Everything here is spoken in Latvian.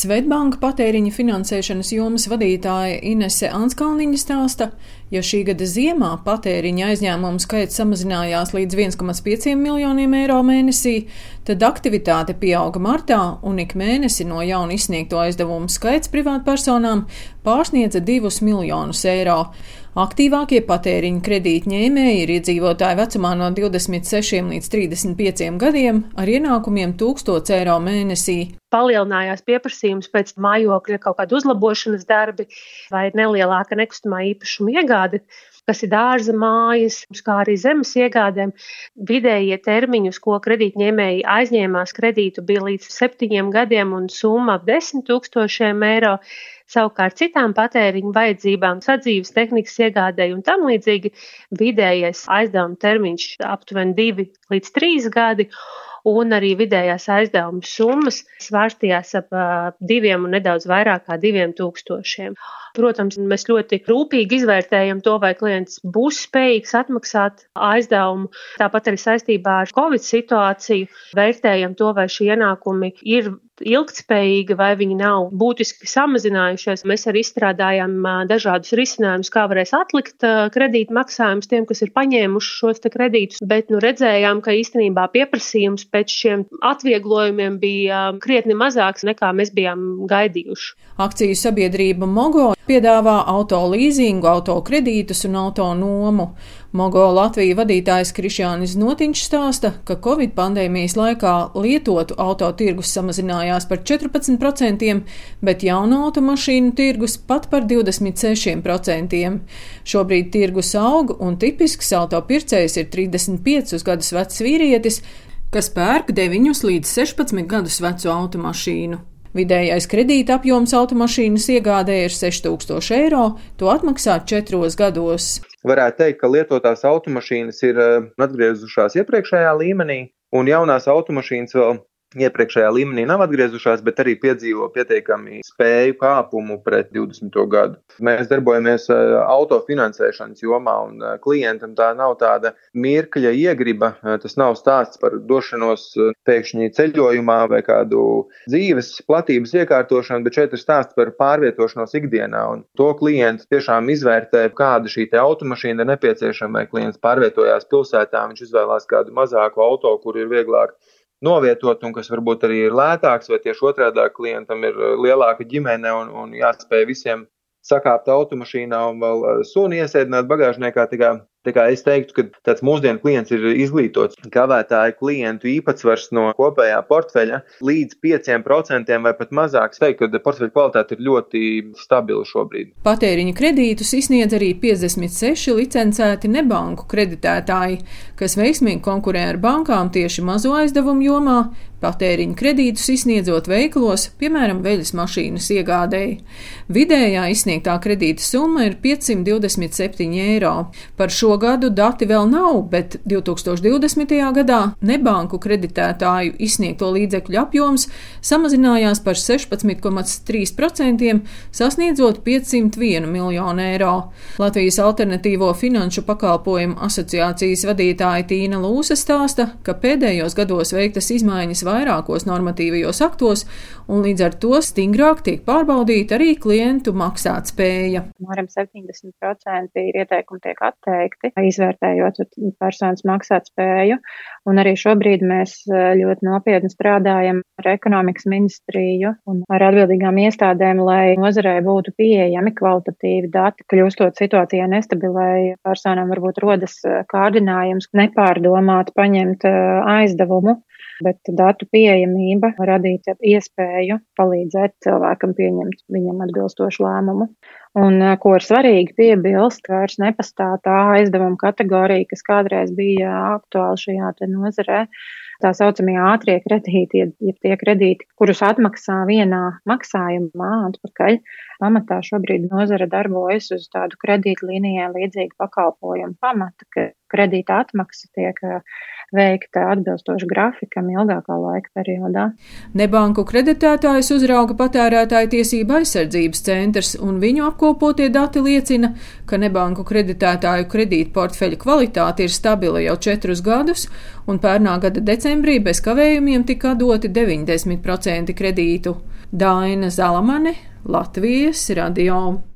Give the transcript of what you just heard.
Svetbanka patēriņa finansēšanas jomas vadītāja Inese Anskalniņa stāsta, ja šī gada ziemā patēriņa aizņēmumu skaits samazinājās līdz 1,5 miljoniem eiro mēnesī, tad aktivitāte pieauga martā un ik mēnesi no jauna izsniegto aizdevumu skaits privātpersonām pārsniedza 2 miljonus eiro. Aktīvākie patēriņa kredītņēmēji ir iedzīvotāji vecumā no 26 līdz 35 gadiem ar ienākumiem 1000 eiro mēnesī. Palielinājās pieprasījums pēc mājokļa kaut kāda uzlabošanas darbi vai nelielāka nekustamā īpašuma iegāde kas ir dārza mājas, kā arī zemes iegādēm. Vidējie termiņi, uz ko kredītņēmēji aizņēmās kredītu, bija līdz septiņiem gadiem un summa ap desmit tūkstošiem eiro. Savukārt citām patēriņa vajadzībām, sadzīves tehnikas iegādēji un tam līdzīgi vidējais aizdevuma termiņš aptuveni divi līdz trīs gadi un arī vidējās aizdevuma summas svārstījās ap diviem un nedaudz vairāk kā diviem tūkstošiem. Protams, mēs ļoti rūpīgi izvērtējam to, vai klients būs spējīgs atmaksāt aizdevumu. Tāpat arī saistībā ar Covid situāciju vērtējam to, vai šie ienākumi ir ilgtspējīga vai viņi nav būtiski samazinājušies. Mēs arī izstrādājam dažādus risinājumus, kā varēs atlikt kredītu maksājumus tiem, kas ir paņēmuši šos kredītus, bet nu, redzējām, ka īstenībā pieprasījums pēc šiem atvieglojumiem bija krietni mazāks nekā mēs bijām gaidījuši. Akciju sabiedrība Mogo piedāvā auto līzingu, auto kredītus un auto nomu. Mogo Latvija vadītājs Krišjānis Notiņš stāsta, ka Covid pandēmijas laikā lietotu auto tirgus samazinājās par 14%, bet jaunu automašīnu tirgus pat par 26%. Šobrīd tirgus aug un tipisks auto pircējs ir 35 gadus vecs vīrietis, kas pērk 9 līdz 16 gadus vecu automašīnu. Vidējais kredīta apjoms automašīnas iegādē ir 6000 eiro, to atmaksā četros gados varētu teikt, ka lietotās automašīnas ir eh, atgriezušās iepriekšējā līmenī, un jaunās automašīnas vēl iepriekšējā līmenī nav atgriezušās, bet arī piedzīvo pietiekami spēju kāpumu pret 20. gadu. Mēs darbojamies eh, autofinansēšanas jomā, un eh, klientam tā nav tāda mirkļa iegriba. Tas nav stāsts par došanos pēkšņi ceļojumā vai kādu dzīves platības iekārtošanu, bet šeit ir stāsts par pārvietošanos ikdienā. Un to klients tiešām izvērtē, kāda šī automašīna ir nepieciešama, vai klients pārvietojās pilsētā, viņš izvēlās kādu mazāku auto, kur ir vieglāk novietot un kas varbūt arī ir lētāks, vai tieši otrādi klientam ir uh, lielāka ģimene un, un jāspēj visiem sakāpt automašīnā un vēl uh, suni iesēdināt bagāžniekā. Tā Tā kā es teiktu, ka tāds mūsdienu klients ir izglītots. Kavētāju klientu īpatsvars no kopējā portfeļa līdz 5% vai pat mazāk. Es teiktu, ka portfeļa kvalitāte ir ļoti stabila šobrīd. Patēriņa kredītus izsniedz arī 56 licencēti nebanku kreditētāji, kas veiksmīgi konkurē ar bankām tieši mazo aizdevumu jomā, patēriņa kredītus izsniedzot veiklos, piemēram, veļas mašīnas iegādēji. Vidējā izsniegtā kredīta summa ir 527 eiro. Par Šo gadu dati vēl nav, bet 2020. gadā nebanku kreditētāju izsniegto līdzekļu apjoms samazinājās par 16,3%, sasniedzot 501 miljonu eiro. Latvijas alternatīvo finanšu pakalpojumu asociācijas vadītāja Tīna Lūsa stāsta, ka pēdējos gados veiktas izmaiņas vairākos normatīvajos aktos, un līdz ar to stingrāk tiek pārbaudīta arī klientu maksātspēja. Apmēram 70% ieteikumu tiek atteikti izvērtējot personas maksātspēju. Un arī šobrīd mēs eh, ļoti nopietni strādājam ar ekonomikas ministriju un ar atbildīgām iestādēm, lai nozarei būtu pieejami kvalitatīvi dati, kļūstot situācijā nestabilai personām varbūt rodas eh, kārdinājums nepārdomāt paņemt eh, aizdevumu bet datu pieejamība radīt iespēju palīdzēt cilvēkam pieņemt viņam atbilstošu lēmumu. Un, ko ir svarīgi piebilst, ka vairs nepastāv tā aizdevuma kategorija, kas kādreiz bija aktuāla šajā nozarē. Tā saucamie ātrie kredīti, ja tie kredīti, kurus atmaksā vienā maksājumā atpakaļ, pamatā šobrīd nozara darbojas uz tādu kredītlīnijai līdzīgu pakalpojumu pamata, ka kredīta atmaksa tiek veikta atbilstoši grafikam ilgākā laika periodā. Nebanku kreditētājs uzrauga patērētāju tiesību aizsardzības centrs, un viņu apkopotie dati liecina, ka nebanku kreditētāju kredīta portfeļa kvalitāte ir stabila jau četrus gadus, un pērnā gada decembrī bez kavējumiem tika doti 90% kredītu. Daina Zalamane, Latvijas radio.